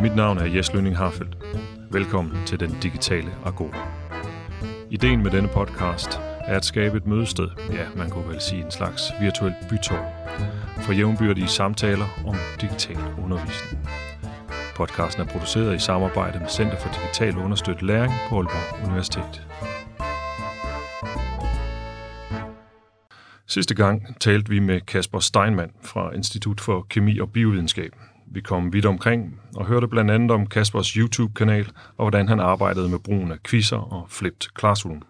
Mit navn er Jes Lønning Harfeldt. Velkommen til Den Digitale Agora. Ideen med denne podcast er at skabe et mødested, ja, man kunne vel sige en slags virtuel bytår, for jævnbyrdige samtaler om digital undervisning. Podcasten er produceret i samarbejde med Center for Digital Understøttet Læring på Aalborg Universitet. Sidste gang talte vi med Kasper Steinmann fra Institut for Kemi og Biovidenskab. Vi kom vidt omkring og hørte blandt andet om Kaspers YouTube-kanal og hvordan han arbejdede med brugen af quizzer og flipped classroom.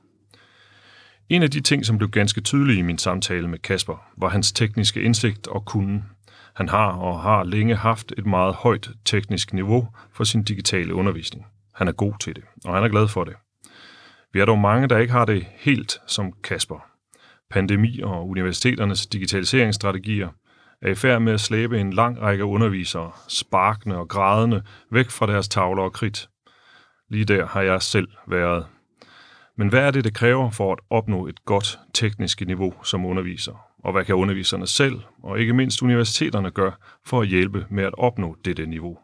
En af de ting, som blev ganske tydelig i min samtale med Kasper, var hans tekniske indsigt og kunden. Han har og har længe haft et meget højt teknisk niveau for sin digitale undervisning. Han er god til det, og han er glad for det. Vi er dog mange, der ikke har det helt som Kasper. Pandemi og universiteternes digitaliseringsstrategier er i færd med at slæbe en lang række undervisere, sparkende og grædende, væk fra deres tavler og krit. Lige der har jeg selv været. Men hvad er det, det kræver for at opnå et godt teknisk niveau som underviser? Og hvad kan underviserne selv, og ikke mindst universiteterne, gøre for at hjælpe med at opnå dette niveau?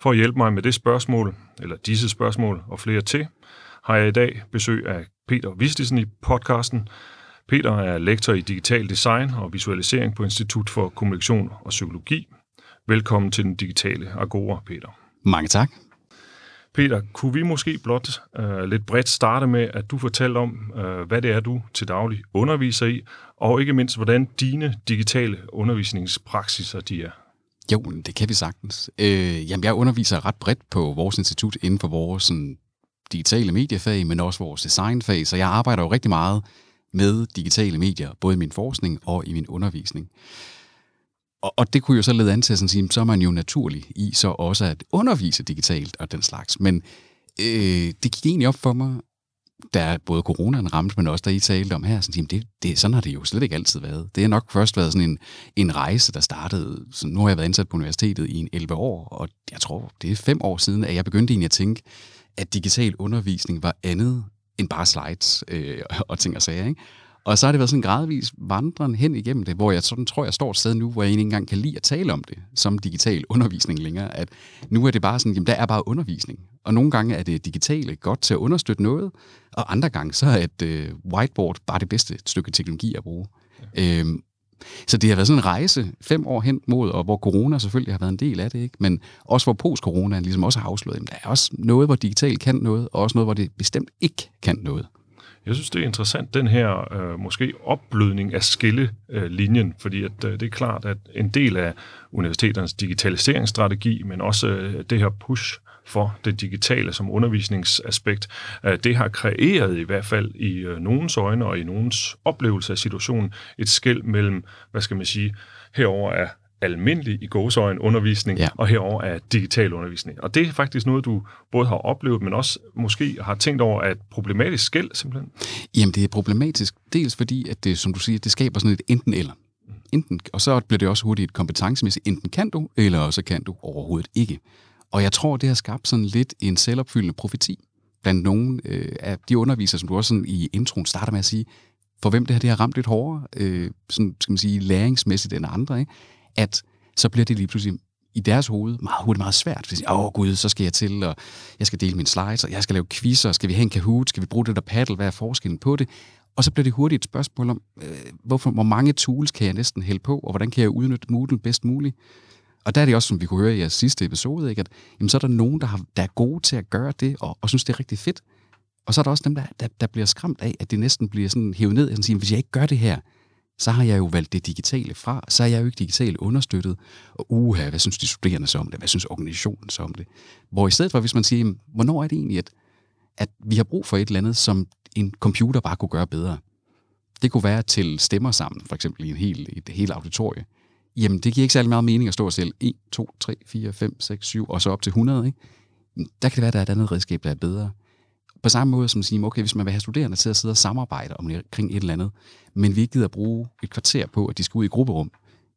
For at hjælpe mig med det spørgsmål, eller disse spørgsmål og flere til, har jeg i dag besøg af Peter Vistisen i podcasten, Peter er lektor i digital design og visualisering på Institut for Kommunikation og Psykologi. Velkommen til den digitale Agora, Peter. Mange tak. Peter, kunne vi måske blot uh, lidt bredt starte med, at du fortæller om, uh, hvad det er, du til daglig underviser i, og ikke mindst, hvordan dine digitale undervisningspraksiser de er? Jo, det kan vi sagtens. Øh, jamen, jeg underviser ret bredt på vores institut inden for vores sådan, digitale mediefag, men også vores designfag, så jeg arbejder jo rigtig meget med digitale medier, både i min forskning og i min undervisning. Og, og det kunne jo så lede an til at sige, så er man jo naturlig i så også at undervise digitalt og den slags. Men øh, det gik egentlig op for mig, da både coronaen ramte, men også da I talte om her, sådan, det, det, sådan har det jo slet ikke altid været. Det har nok først været sådan en, en rejse, der startede, så nu har jeg været ansat på universitetet i en 11 år, og jeg tror, det er fem år siden, at jeg begyndte egentlig at tænke, at digital undervisning var andet end bare slides øh, og ting og sager. Ikke? Og så har det været sådan gradvis vandren hen igennem det, hvor jeg sådan tror, jeg står et sted nu, hvor jeg ikke engang kan lide at tale om det som digital undervisning længere. At nu er det bare sådan, jamen der er bare undervisning. Og nogle gange er det digitale godt til at understøtte noget, og andre gange så er et øh, whiteboard bare det bedste stykke teknologi at bruge. Ja. Øhm, så det har været sådan en rejse fem år hen mod, og hvor corona selvfølgelig har været en del af det, ikke? men også hvor post-corona ligesom også har afsløret, at der er også noget, hvor digitalt kan noget, og også noget, hvor det bestemt ikke kan noget. Jeg synes, det er interessant, den her øh, måske opblødning af skillelinjen, øh, fordi at, øh, det er klart, at en del af universiteternes digitaliseringsstrategi, men også øh, det her push for det digitale som undervisningsaspekt, øh, det har kreeret i hvert fald i øh, nogens øjne og i nogens oplevelse af situationen et skæld mellem, hvad skal man sige, herover er almindelig i gåsøjen undervisning, ja. og herover er digital undervisning. Og det er faktisk noget, du både har oplevet, men også måske har tænkt over, at problematisk skæld simpelthen? Jamen, det er problematisk, dels fordi, at det, som du siger, det skaber sådan et enten-eller. Enten, og så bliver det også hurtigt kompetencemæssigt, enten kan du, eller så kan du overhovedet ikke. Og jeg tror, det har skabt sådan lidt en selvopfyldende profeti blandt nogle øh, af de undervisere, som du også sådan i introen starter med at sige, for hvem det her det har ramt lidt hårdere, øh, sådan, skal man sige, læringsmæssigt end andre, ikke? at så bliver det lige pludselig i deres hoved meget hurtigt meget svært. Fordi, åh gud, så skal jeg til, og jeg skal dele mine slides, og jeg skal lave quizzer, skal vi have en Kahoot, skal vi bruge det der paddle, hvad er forskellen på det? Og så bliver det hurtigt et spørgsmål om, øh, hvorfor, hvor mange tools kan jeg næsten hælde på, og hvordan kan jeg udnytte Moodle bedst muligt? Og der er det også, som vi kunne høre i jeres sidste episode, ikke? at jamen, så er der nogen, der, har, der er gode til at gøre det, og, og synes, det er rigtig fedt. Og så er der også dem, der, der, der bliver skræmt af, at det næsten bliver sådan hævet ned, og siger, hvis jeg ikke gør det her, så har jeg jo valgt det digitale fra, så er jeg jo ikke digitalt understøttet. Og uha, hvad synes de studerende så om det? Hvad synes organisationen så om det? Hvor i stedet for, hvis man siger, jamen, hvornår er det egentlig, at, at vi har brug for et eller andet, som en computer bare kunne gøre bedre? Det kunne være til stemmer sammen, for eksempel i en hel, et helt auditorie. Jamen, det giver ikke særlig meget mening at stå og sælge 1, 2, 3, 4, 5, 6, 7 og så op til 100. Ikke? Der kan det være, at der er et andet redskab, der er bedre. På samme måde som at sige, okay, hvis man vil have studerende til at sidde og samarbejde omkring et eller andet, men vi ikke gider at bruge et kvarter på, at de skal ud i grupperum,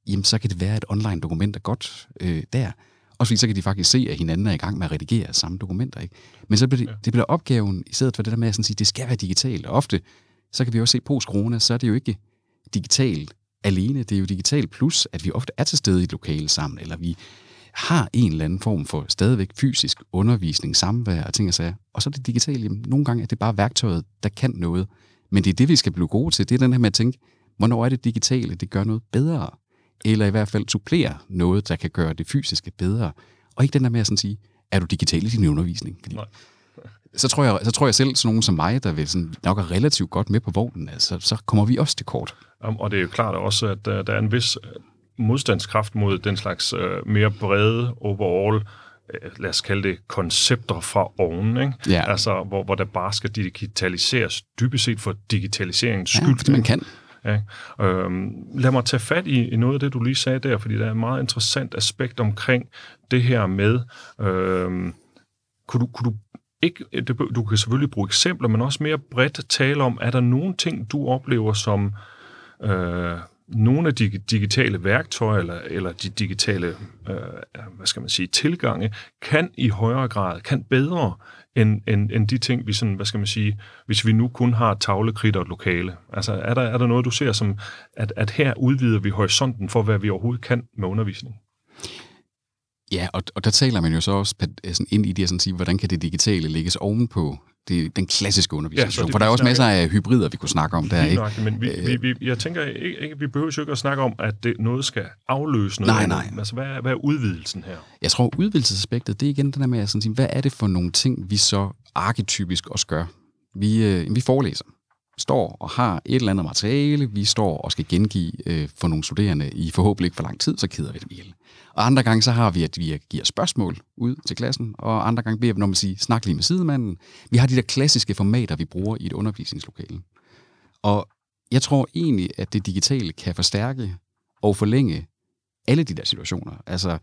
jamen så kan det være, at online dokument er godt øh, der. Også fordi så kan de faktisk se, at hinanden er i gang med at redigere samme dokumenter. Ikke? Men så bliver det, det bliver opgaven, i stedet for det der med at sådan sige, det skal være digitalt. Og ofte, så kan vi også se post-corona, så er det jo ikke digitalt alene. Det er jo digitalt plus, at vi ofte er til stede i et lokale sammen, eller vi har en eller anden form for stadigvæk fysisk undervisning, samvær og ting og sager. Og så er det digitale, jamen, nogle gange er det bare værktøjet, der kan noget. Men det er det, vi skal blive gode til. Det er den her med at tænke, hvornår er det digitale, det gør noget bedre? Eller i hvert fald supplerer noget, der kan gøre det fysiske bedre. Og ikke den der med at sådan sige, er du digital i din undervisning? Fordi Nej så tror, jeg, så tror jeg selv, sådan nogen som mig, der vil sådan, nok er relativt godt med på vognen, altså, så kommer vi også til kort. Og det er jo klart også, at uh, der er en vis øh, modstandskraft mod den slags uh, mere brede overall, lad os kalde det, koncepter fra oven, ikke? Ja. Altså, hvor, hvor der bare skal digitaliseres, dybest set for digitaliseringens Ja, skyld. fordi man kan. Ja. Øhm, lad mig tage fat i, i noget af det, du lige sagde der, fordi der er et meget interessant aspekt omkring det her med, øhm, kunne, du, kunne du ikke, øh, du kan selvfølgelig bruge eksempler, men også mere bredt tale om, er der nogle ting, du oplever som øh, nogle af de digitale værktøjer, eller, eller de digitale, øh, hvad skal man sige, tilgange, kan i højere grad, kan bedre end, end, end de ting, vi sådan, hvad skal man sige, hvis vi nu kun har tavlekridt og et lokale. Altså, er der, er der noget, du ser som, at, at her udvider vi horisonten for, hvad vi overhovedet kan med undervisning? Ja, og, og der taler man jo så også pa- sådan ind i det at sådan sige, hvordan kan det digitale lægges ovenpå det, den klassiske undervisning. Ja, det For der er også masser af hybrider, vi kunne snakke om der, ikke? nøjagtigt, men vi, vi, vi, jeg tænker ikke, ikke, vi behøver jo ikke at snakke om, at det, noget skal afløse noget. Nej, nej. Altså, hvad er, hvad er udvidelsen her? Jeg tror, udvidelsesaspektet, det er igen den der med at sådan sige, hvad er det for nogle ting, vi så arketypisk også gør? Vi, øh, vi forelæser, står og har et eller andet materiale, vi står og skal gengive øh, for nogle studerende i forhåbentlig ikke for lang tid, så keder vi dem ihjel. Og andre gange så har vi, at vi giver spørgsmål ud til klassen, og andre gange beder vi, når man siger, snak lige med sidemanden. Vi har de der klassiske formater, vi bruger i et undervisningslokale. Og jeg tror egentlig, at det digitale kan forstærke og forlænge alle de der situationer. Altså,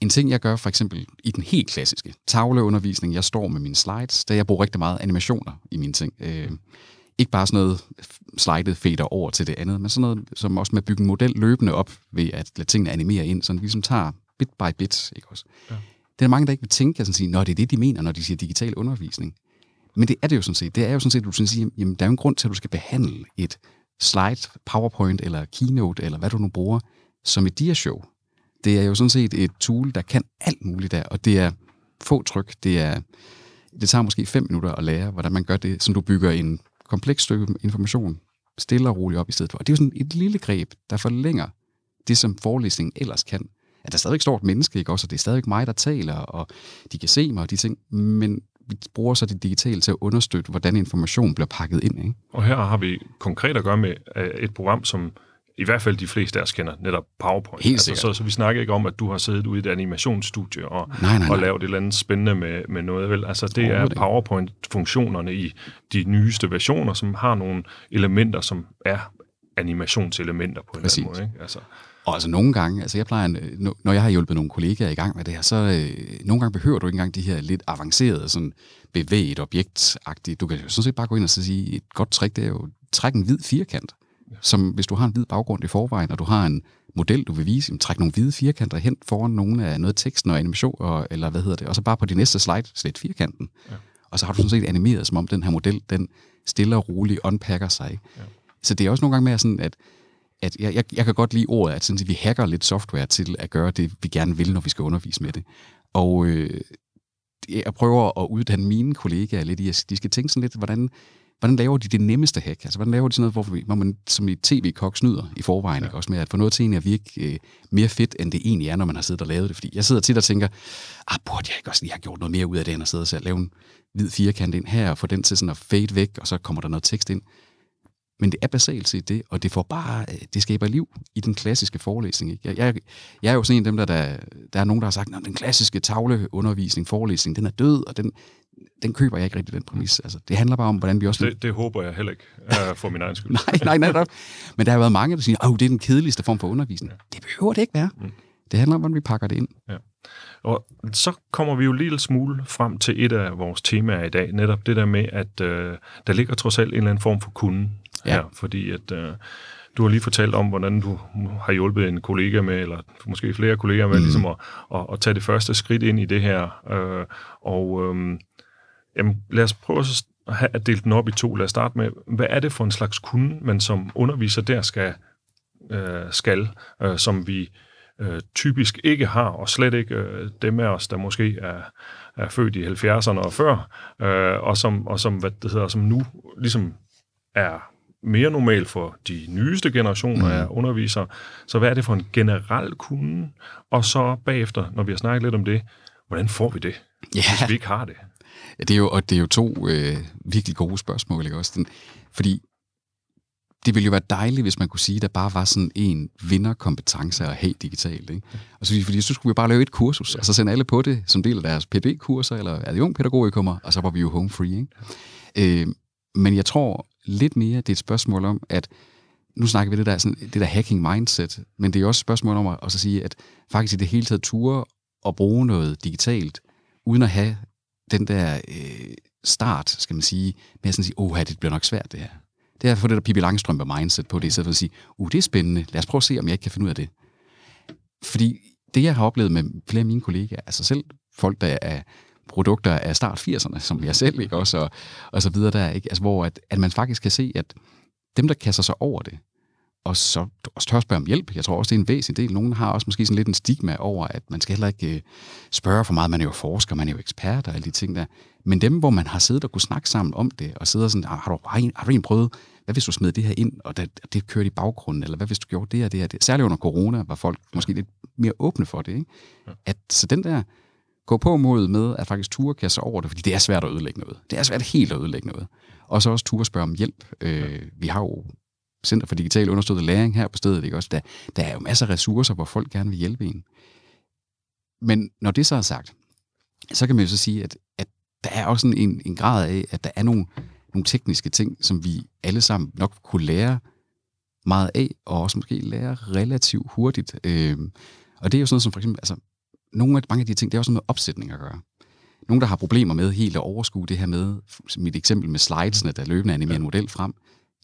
en ting, jeg gør for eksempel i den helt klassiske tavleundervisning, jeg står med mine slides, der jeg bruger rigtig meget animationer i mine ting. Øh, ikke bare sådan noget slidet fader over til det andet, men sådan noget som også med at bygge en model løbende op ved at lade tingene animere ind, så vi ligesom tager bit by bit. Ikke også? Ja. Det er der mange, der ikke vil tænke, at sige, når det er det, de mener, når de siger digital undervisning. Men det er det jo sådan set. Det er jo sådan set, at du sådan siger, jamen, der er jo en grund til, at du skal behandle et slide, PowerPoint eller Keynote, eller hvad du nu bruger, som et diashow. Det er jo sådan set et tool, der kan alt muligt der, og det er få tryk. Det, er, det tager måske fem minutter at lære, hvordan man gør det, så du bygger en kompleks stykke information stille og roligt op i stedet for. Og det er jo sådan et lille greb, der forlænger det, som forelæsningen ellers kan. At der stadigvæk står et menneske, ikke også? Og det er stadigvæk mig, der taler, og de kan se mig og de ting, men vi bruger så det digitale til at understøtte, hvordan information bliver pakket ind. Ikke? Og her har vi konkret at gøre med øh, et program, som i hvert fald de fleste af os kender, netop PowerPoint. Helt altså, så, så vi snakker ikke om, at du har siddet ude i et animationsstudie og, Nej, nej, og nej. lavet et eller andet spændende med, med noget. Vel? Altså, det er. PowerPoint-funktionerne i de nyeste versioner, som har nogle elementer, som er animationselementer på en Præcis. eller anden måde. Ikke? Altså, Og altså nogle gange, altså jeg plejer, når- når jeg har hjulpet nogle kollegaer i gang med det her, så øh, nogle gange behøver du ikke engang de her lidt avancerede, sådan bevæget objektagtige. Du kan jo sådan set bare gå ind og så sige, et godt trick, det er jo, træk en hvid firkant. Som hvis du har en hvid baggrund i forvejen, og du har en model, du vil vise, jamen, træk nogle hvide firkanter hen foran nogle af noget teksten og animation, og, eller hvad hedder det, og så bare på de næste slide, slet firkanten. Ja. Og så har du sådan set animeret, som om den her model, den stille og roligt unpacker sig. Ja. Så det er også nogle gange med sådan, at at jeg, jeg, jeg kan godt lide ordet, at, sådan, at vi hacker lidt software til at gøre det, vi gerne vil, når vi skal undervise med det. Og øh, jeg prøver at uddanne mine kollegaer lidt i, at de skal tænke sådan lidt, hvordan, hvordan laver de det nemmeste hack? Altså, hvordan laver de sådan noget, hvor, vi, hvor man som i tv-kok snyder i forvejen, ja. ikke? også med at få noget til egentlig at virke øh, mere fedt, end det egentlig er, når man har siddet og lavet det. Fordi jeg sidder tit og tænker, ah, burde jeg ikke også lige have gjort noget mere ud af det, end at sidde og så lave en hvid firkant ind her, og få den til sådan at fade væk, og så kommer der noget tekst ind. Men det er basalt set det, og det får bare, øh, det skaber liv i den klassiske forelæsning. Ikke? Jeg, jeg, jeg er jo sådan en af dem, der, der, der er nogen, der har sagt, at den klassiske tavleundervisning, forelæsning, den er død, og den, den køber jeg ikke rigtig, den præmis. Altså, det handler bare om, hvordan vi også... det, det håber jeg heller ikke, uh, for min egen skyld. nej, nej, nej. Men der har været mange, der siger, at det er den kedeligste form for undervisning. Det behøver det ikke være. Det handler om, hvordan vi pakker det ind. Og så kommer vi jo en lille smule frem til et af vores temaer i dag, netop det der med, at øh, der ligger trods alt en eller anden form for kunden Ja. her, fordi at øh, du har lige fortalt om, hvordan du har hjulpet en kollega med, eller måske flere kolleger med, mm. ligesom at, at, at tage det første skridt ind i det her. Øh, og øh, jamen, lad os prøve at have at dele den op i to. Lad os starte med, hvad er det for en slags kunde, man som underviser der skal, øh, skal øh, som vi øh, typisk ikke har, og slet ikke øh, dem af os, der måske er, er født i 70'erne og før, øh, og, som, og som, hvad det hedder, som nu ligesom er mere normalt for de nyeste generationer af undervisere. Så hvad er det for en generel kunde? Og så bagefter, når vi har snakket lidt om det, hvordan får vi det, Ja. hvis vi ikke har det? Ja, det er jo, og det er jo to øh, virkelig gode spørgsmål, ikke også? Den, fordi det ville jo være dejligt, hvis man kunne sige, at der bare var sådan en vinderkompetence at have digitalt. Ikke? Og så, fordi så skulle vi bare lave et kursus, og så sende alle på det som del af deres PhD-kurser, eller adjunktpædagogikummer, og så var vi jo home free. Ikke? Øh, men jeg tror lidt mere, det er et spørgsmål om, at nu snakker vi det der, sådan, det der hacking mindset, men det er også et spørgsmål om at, at så sige, at faktisk i det hele taget ture og bruge noget digitalt, uden at have den der øh, start, skal man sige, med at sådan sige, åh, det bliver nok svært det her. Det er at få det der Pippi Langstrømpe mindset på det, i stedet for at sige, uh, det er spændende, lad os prøve at se, om jeg ikke kan finde ud af det. Fordi det, jeg har oplevet med flere af mine kollegaer, altså selv folk, der er produkter af start 80'erne, som jeg selv, ikke også, og, og så videre der, ikke? Altså, hvor at, at man faktisk kan se, at dem, der kaster sig over det, og så også tør spørge om hjælp. Jeg tror også, det er en væsentlig del. Nogen har også måske sådan lidt en stigma over, at man skal heller ikke øh, spørge for meget. Man er jo forsker, man er jo ekspert og alle de ting der. Men dem, hvor man har siddet og kunne snakke sammen om det, og sidder sådan, "Ah, har du, har, har du en prøvet, hvad hvis du smed det her ind, og det, det kørte i baggrunden, eller hvad hvis du gjorde det og det og det. Særligt under corona var folk måske lidt mere åbne for det. Ikke? At, så den der gå på mod med at faktisk ture kaste sig over det, fordi det er svært at ødelægge noget. Det er svært helt at ødelægge noget. Og så også ture spørge om hjælp. Øh, vi har jo Center for Digital Understøttet Læring her på stedet. Ikke? Også der, der er jo masser af ressourcer, hvor folk gerne vil hjælpe en. Men når det så er sagt, så kan man jo så sige, at, at der er også sådan en, en grad af, at der er nogle, nogle tekniske ting, som vi alle sammen nok kunne lære meget af, og også måske lære relativt hurtigt. Øh, og det er jo sådan noget som for eksempel, altså, nogle af, mange af de ting, det er også noget med opsætning at gøre. Nogle, der har problemer med helt at overskue det her med, mit eksempel med slidesene, der løbende animerer en model frem,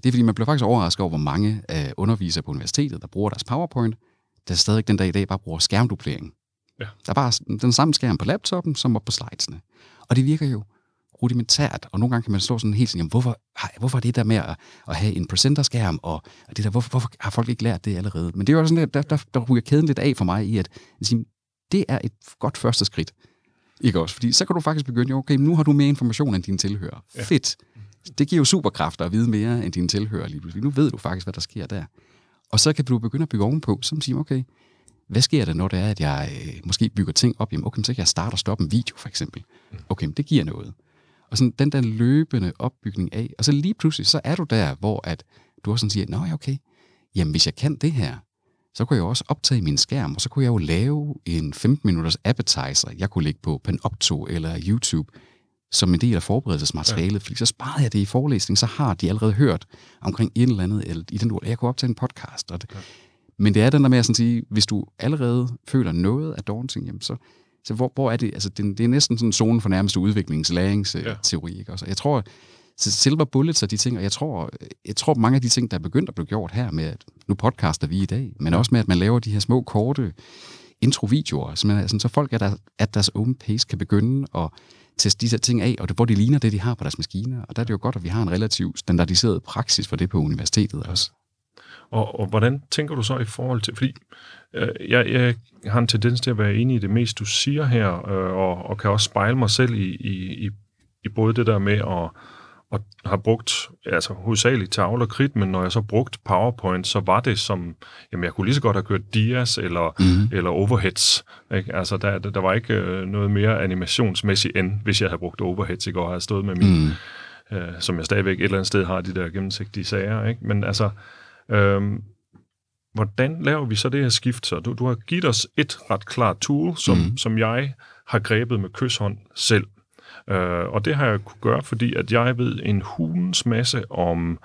det er fordi, man bliver faktisk overrasket over, hvor mange af undervisere på universitetet, der bruger deres PowerPoint, der stadig den dag i dag bare bruger skærmduplering. Ja. Der er bare den samme skærm på laptoppen, som var på slidesene. Og det virker jo rudimentært, og nogle gange kan man stå sådan helt sådan, jamen, hvorfor, hvorfor er det der med at, at have en presenter-skærm, og det der, hvorfor, hvorfor har folk ikke lært det allerede? Men det er jo sådan, lidt, der, der, der ryger kæden lidt af for mig i, at, at sige, det er et godt første skridt. Ikke også? Fordi så kan du faktisk begynde, okay, nu har du mere information end dine tilhører. Ja. Fedt. Det giver jo superkræfter at vide mere end dine tilhører lige pludselig. Nu ved du faktisk, hvad der sker der. Og så kan du begynde at bygge ovenpå, som siger, okay, hvad sker der, når det er, at jeg øh, måske bygger ting op? Jamen, okay, så kan jeg starte og stoppe en video, for eksempel. Okay, men det giver noget. Og sådan den der løbende opbygning af, og så lige pludselig, så er du der, hvor at du også sådan siger, nå ja, okay, jamen hvis jeg kan det her, så kunne jeg jo også optage min skærm, og så kunne jeg jo lave en 15-minutters appetizer, jeg kunne lægge på Panopto eller YouTube, som en del af forberedelsesmaterialet, ja. fordi så sparede jeg det i forelæsning, så har de allerede hørt omkring et eller andet, eller i den jeg kunne optage en podcast. Og det. Ja. Men det er den der med at sådan sige, hvis du allerede føler noget af daunting, jamen så, så hvor, hvor er det, altså det, det er næsten sådan zonen for nærmeste udviklingslæringsteori, ikke? Altså, jeg tror, så silver bullets og de ting, og jeg tror, jeg tror mange af de ting, der er begyndt at blive gjort her med, at nu podcaster vi i dag, men også med, at man laver de her små, korte introvideoer, man, altså, så folk at, der, at deres own pace kan begynde at teste de her ting af, og det, hvor de ligner det, de har på deres maskiner. Og der er det jo godt, at vi har en relativt standardiseret praksis for det på universitetet også. Og, og hvordan tænker du så i forhold til, fordi øh, jeg, jeg har en tendens til at være enig i det mest, du siger her, øh, og, og kan også spejle mig selv i, i, i, i både det der med at, at have brugt, altså hovedsageligt tavle og kridt, men når jeg så brugt PowerPoint, så var det som, jamen jeg kunne lige så godt have kørt dias eller, mm. eller overheads. Ikke? Altså der, der var ikke øh, noget mere animationsmæssigt, end hvis jeg havde brugt overheads i går, og havde stået med min, mm. øh, som jeg stadigvæk et eller andet sted har de der gennemsigtige sager. Ikke? Men altså, Øhm, hvordan laver vi så det her skift? Så du, du har givet os et ret klart tool, som, mm. som jeg har grebet med kysshånd selv. Øh, og det har jeg kunne gøre, fordi at jeg ved en hulens masse om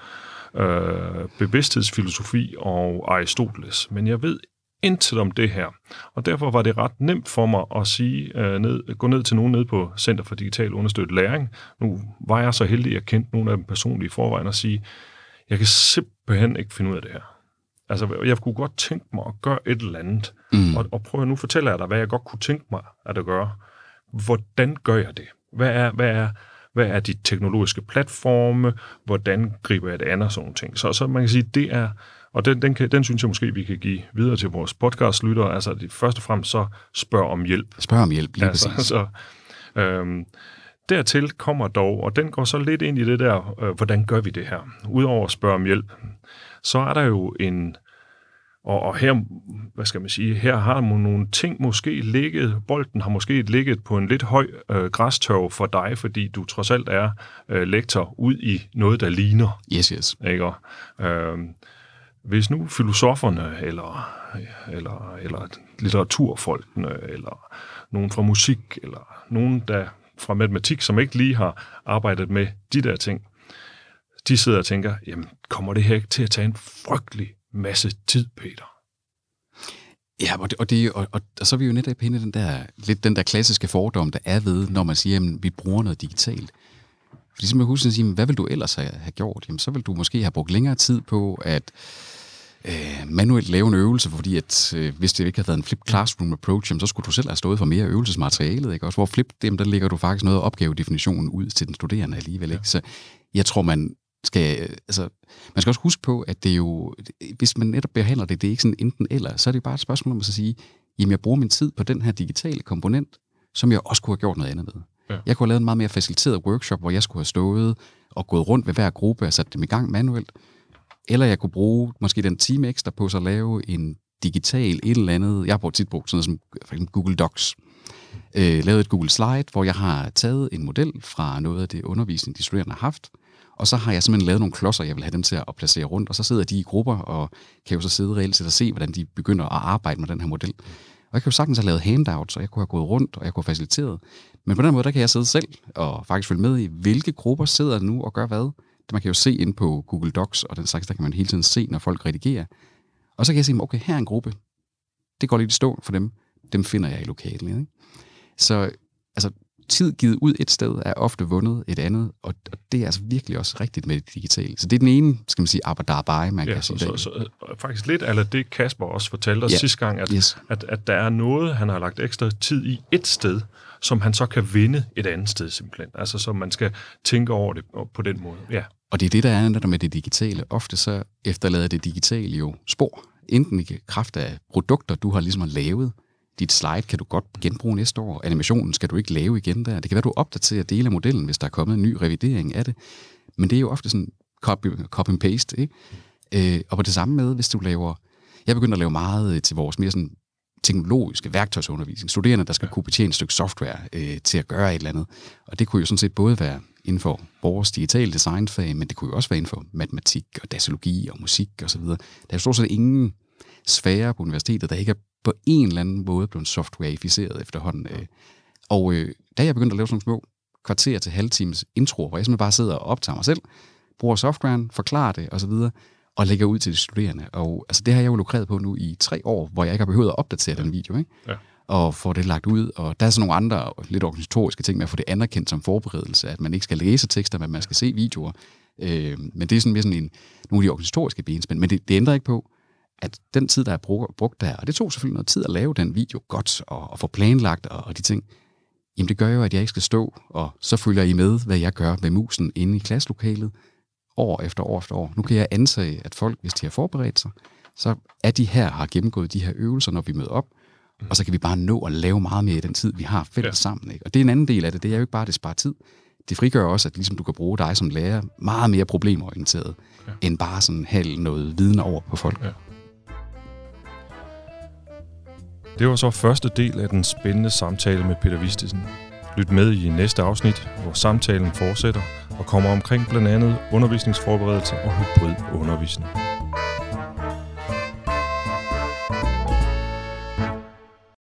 øh, bevidsthedsfilosofi og Aristoteles. Men jeg ved intet om det her. Og derfor var det ret nemt for mig at sige, øh, ned, gå ned til nogen nede på Center for Digital Understøttet Læring. Nu var jeg så heldig, at jeg kendte nogle af dem personligt i forvejen og sige, jeg kan simpelthen ikke finde ud af det her. Altså, jeg kunne godt tænke mig at gøre et eller andet. Mm. Og, og prøv at nu fortæller jeg dig, hvad jeg godt kunne tænke mig at gøre. Hvordan gør jeg det? Hvad er, hvad er, hvad er de teknologiske platforme? Hvordan griber jeg det an og sådan ting? Så, så man kan sige, det er, og den, den, kan, den synes jeg måske, vi kan give videre til vores podcastlyttere. Altså, det, først og fremmest så spørg om hjælp. Spørg om hjælp, lige altså, præcis. Så, øhm, dertil kommer dog, og den går så lidt ind i det der, øh, hvordan gør vi det her? Udover at spørge om hjælp, så er der jo en, og, og her, hvad skal man sige, her har man nogle ting måske ligget, bolden har måske ligget på en lidt høj øh, græstørv for dig, fordi du trods alt er øh, lektor ud i noget, der ligner. Yes, yes. Ikke? Og, øh, hvis nu filosoferne, eller, eller, eller litteraturfolkene, eller nogen fra musik, eller nogen der fra matematik, som ikke lige har arbejdet med de der ting, de sidder og tænker, jamen, kommer det her ikke til at tage en frygtelig masse tid, Peter? Ja, og, det, og, det, og, og, og så er vi jo netop i den der, lidt den der klassiske fordom, der er ved, når man siger, at vi bruger noget digitalt. Fordi som jeg husker at sige, hvad vil du ellers have, have gjort? Jamen, så vil du måske have brugt længere tid på at øh, manuelt lave en øvelse, fordi at, øh, hvis det ikke havde været en flip classroom approach, jamen, så skulle du selv have stået for mere øvelsesmaterialet. Ikke? Også hvor flip, dem, der lægger du faktisk noget af opgavedefinitionen ud til den studerende alligevel. Ikke? Så jeg tror, man skal, altså, man skal også huske på, at det er jo, hvis man netop behandler det, det er ikke sådan enten eller, så er det bare et spørgsmål om at sige, jamen jeg bruger min tid på den her digitale komponent, som jeg også kunne have gjort noget andet med. Ja. Jeg kunne have lavet en meget mere faciliteret workshop, hvor jeg skulle have stået og gået rundt ved hver gruppe og sat dem i gang manuelt. Eller jeg kunne bruge måske den time ekstra på så at lave en digital et eller andet. Jeg har tit brugt sådan noget som for eksempel Google Docs. Øh, lavet et Google Slide, hvor jeg har taget en model fra noget af det undervisning, de studerende har haft, og så har jeg simpelthen lavet nogle klodser, jeg vil have dem til at placere rundt, og så sidder de i grupper og kan jo så sidde reelt set og se, hvordan de begynder at arbejde med den her model. Og jeg kan jo sagtens have lavet handouts, og jeg kunne have gået rundt, og jeg kunne have faciliteret. Men på den måde, der kan jeg sidde selv og faktisk følge med i, hvilke grupper sidder nu og gør hvad. Det Man kan jo se ind på Google Docs, og den slags, der kan man hele tiden se, når folk redigerer. Og så kan jeg sige, okay, her er en gruppe. Det går lidt i stå for dem. Dem finder jeg i lokalet. Ikke? Så altså, tid givet ud et sted er ofte vundet et andet, og det er altså virkelig også rigtigt med det digitale. Så det er den ene, skal man sige, arbejde, man ja, kan så, sige. Så, så, så, faktisk lidt eller det Kasper også fortalte os ja. sidste gang, at, yes. at, at der er noget, han har lagt ekstra tid i et sted, som han så kan vinde et andet sted simpelthen. Altså, så man skal tænke over det på den måde. Ja. Og det er det, der er der med det digitale. Ofte så efterlader det digitale jo spor. Enten i kraft af produkter, du har ligesom lavet, dit slide kan du godt genbruge næste år. Animationen skal du ikke lave igen der. Det kan være, du opdaterer dele af modellen, hvis der er kommet en ny revidering af det. Men det er jo ofte sådan copy, copy and paste. Ikke? Øh, og på det samme med, hvis du laver... Jeg begynder at lave meget øh, til vores mere sådan teknologiske værktøjsundervisning. Studerende, der skal kunne betjene et stykke software øh, til at gøre et eller andet. Og det kunne jo sådan set både være inden for vores digitale designfag, men det kunne jo også være inden for matematik og datalogi og musik osv. Der er jo stort set ingen sfære på universitetet, der ikke er på en eller anden måde blevet softwareificeret efterhånden. Øh. Og øh, da jeg begyndte at lave sådan små kvarter til halvtimes intro, hvor jeg simpelthen bare sidder og optager mig selv, bruger softwaren, forklarer det osv., og lægger ud til de studerende. Og altså, det har jeg jo lukreret på nu i tre år, hvor jeg ikke har behøvet at opdatere den video. Ikke? Ja. Og få det lagt ud. Og der er sådan nogle andre lidt organisatoriske ting med at få det anerkendt som forberedelse, at man ikke skal læse tekster, men man skal se videoer. Øh, men det er sådan mere sådan en, nogle af de organisatoriske benspænd. Men det, det ændrer ikke på, at den tid, der er brugt der, og det tog selvfølgelig noget tid at lave den video godt, og, og få planlagt og, og de ting, jamen det gør jo, at jeg ikke skal stå, og så følger I med, hvad jeg gør med musen inde i klasselokalet, år efter år efter år. Nu kan jeg antage, at folk, hvis de har forberedt sig, så er de her, har gennemgået de her øvelser, når vi møder op, og så kan vi bare nå at lave meget mere i den tid, vi har fælles ja. sammen. Ikke? Og det er en anden del af det. Det er jo ikke bare, at det sparer tid. Det frigør også, at ligesom du kan bruge dig som lærer meget mere problemorienteret, ja. end bare sådan have noget viden over på folk. Ja. Det var så første del af den spændende samtale med Peter Vistisen. Lyt med i næste afsnit, hvor samtalen fortsætter og kommer omkring blandt andet undervisningsforberedelse og hybrid undervisning.